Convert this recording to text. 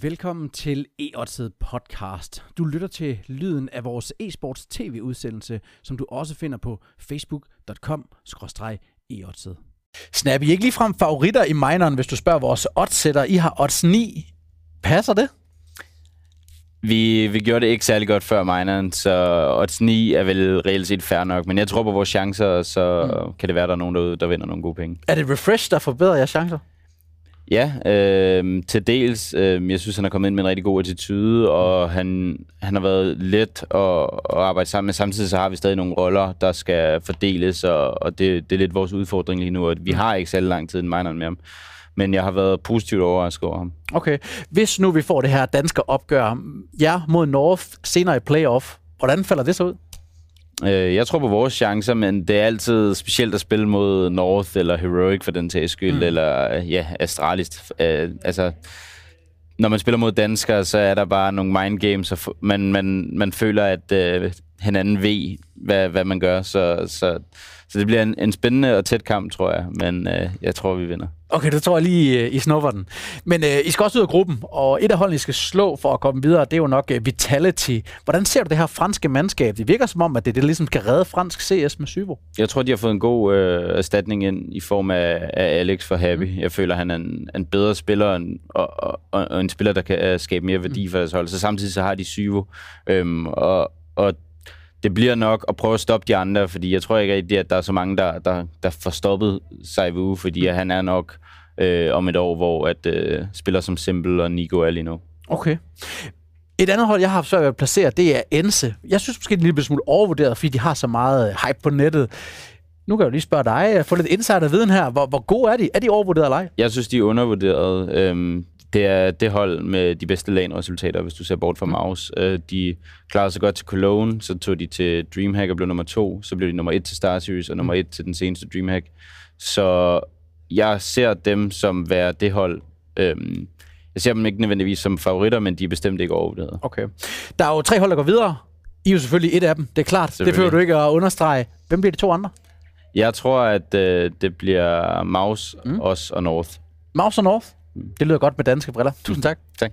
Velkommen til e podcast. Du lytter til lyden af vores e-sports tv-udsendelse, som du også finder på facebook.com e Snap, I ikke ligefrem favoritter i mineren, hvis du spørger vores oddsætter. I har odds 9. Passer det? Vi, vi gjorde det ikke særlig godt før mineren, så odds 9 er vel reelt set fair nok. Men jeg tror på vores chancer, så mm. kan det være, der er nogen derude, der vinder nogle gode penge. Er det Refresh, der forbedrer jeres chancer? Ja, øh, til dels. Øh, jeg synes, han er kommet ind med en rigtig god attitude, og han, han har været let at, at arbejde sammen med. Samtidig så har vi stadig nogle roller, der skal fordeles, og, og det, det er lidt vores udfordring lige nu, at vi har ikke særlig lang tid en med ham. Men jeg har været positivt overrasket over ham. Okay. Hvis nu vi får det her danske opgør, ja, mod North senere i playoff, hvordan falder det så ud? Øh, jeg tror på vores chancer, men det er altid specielt at spille mod North eller Heroic for den tages skyld, mm. eller ja, Astralis. Øh, altså, når man spiller mod danskere, så er der bare nogle mind games, og man, man, man føler, at øh, hinanden ved, hvad, hvad man gør. Så, så, så det bliver en, en spændende og tæt kamp, tror jeg, men øh, jeg tror, vi vinder. Okay, det tror jeg lige, I snupper den. Men øh, I skal også ud af gruppen, og et af holdene, I skal slå for at komme videre, det er jo nok uh, Vitality. Hvordan ser du det her franske mandskab? Det virker som om, at det, det ligesom skal redde fransk CS med Syvo. Jeg tror, de har fået en god øh, erstatning ind i form af, af Alex for Happy. Mm. Jeg føler, han er en, en bedre spiller, en, og, og, og en spiller, der kan uh, skabe mere værdi mm. for deres hold. Så samtidig så har de Syvo, øhm, og, og det bliver nok at prøve at stoppe de andre, fordi jeg tror ikke rigtig, at der er så mange, der, der, der får stoppet Saivu, fordi mm. han er nok øh, om et år, hvor at øh, spiller som Simple og Nico er lige nu. Okay. Et andet hold, jeg har haft svært at placere, det er Ense. Jeg synes måske, det er en lille smule overvurderet, fordi de har så meget hype på nettet. Nu kan jeg jo lige spørge dig, få lidt insider-viden her. Hvor, hvor gode er de? Er de overvurderet eller ej? Jeg synes, de er undervurderet. Øhm, det er det hold med de bedste LAN-resultater, hvis du ser bort fra mm. Maus. Øh, de klarede sig godt til Cologne, så tog de til DreamHack og blev nummer to. Så blev de nummer et til Star Series og nummer mm. et til den seneste DreamHack. Så jeg ser dem som være det hold. Øhm, jeg ser dem ikke nødvendigvis som favoritter, men de er bestemt ikke overvurderet. Okay. Der er jo tre hold, der går videre. I er jo selvfølgelig et af dem, det er klart. Det behøver du ikke at understrege. Hvem bliver de to andre? Jeg tror, at øh, det bliver Maus, mm. os og North. Maus og North? Det lyder godt med danske briller. Tusind tak. Tak.